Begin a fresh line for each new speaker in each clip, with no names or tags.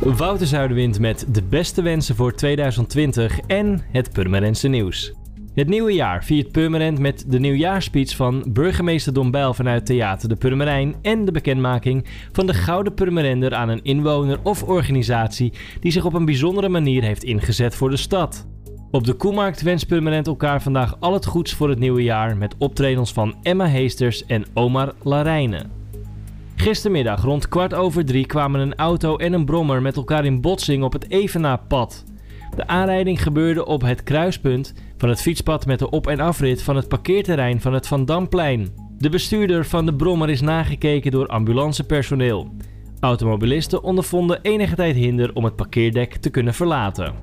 Wouter Zuiderwind met de beste wensen voor 2020 en het Purmerendse nieuws. Het nieuwe jaar viert Purmerend met de nieuwjaarspeech van burgemeester Don Bijl vanuit Theater de Purmerijn en de bekendmaking van de Gouden Purmerender aan een inwoner of organisatie die zich op een bijzondere manier heeft ingezet voor de stad. Op de Koemarkt wenst Purmerend elkaar vandaag al het goeds voor het nieuwe jaar met optredens van Emma Heesters en Omar Larijnen. Gistermiddag rond kwart over drie kwamen een auto en een brommer met elkaar in botsing op het Evenaar-pad. De aanrijding gebeurde op het kruispunt van het fietspad met de op- en afrit van het parkeerterrein van het Van Damplein. De bestuurder van de brommer is nagekeken door ambulancepersoneel. Automobilisten ondervonden enige tijd hinder om het parkeerdek te kunnen verlaten.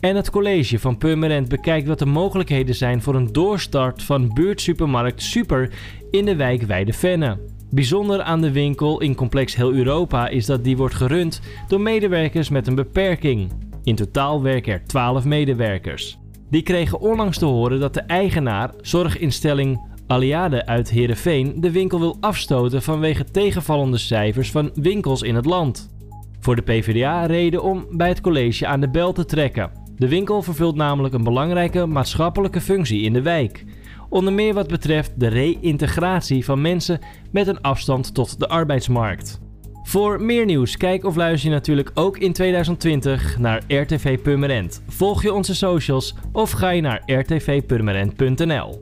En het college van Purmerend bekijkt wat de mogelijkheden zijn voor een doorstart van buurtsupermarkt Super in de wijk Weide-Venne. Bijzonder aan de winkel in complex heel Europa is dat die wordt gerund door medewerkers met een beperking. In totaal werken er 12 medewerkers. Die kregen onlangs te horen dat de eigenaar, zorginstelling Aliade uit Heerenveen, de winkel wil afstoten vanwege tegenvallende cijfers van winkels in het land. Voor de PvdA reden om bij het college aan de bel te trekken. De winkel vervult namelijk een belangrijke maatschappelijke functie in de wijk. Onder meer wat betreft de reïntegratie van mensen met een afstand tot de arbeidsmarkt. Voor meer nieuws, kijk of luister je natuurlijk ook in 2020 naar RTV Purmerend. Volg je onze socials of ga je naar rtvpurmerend.nl.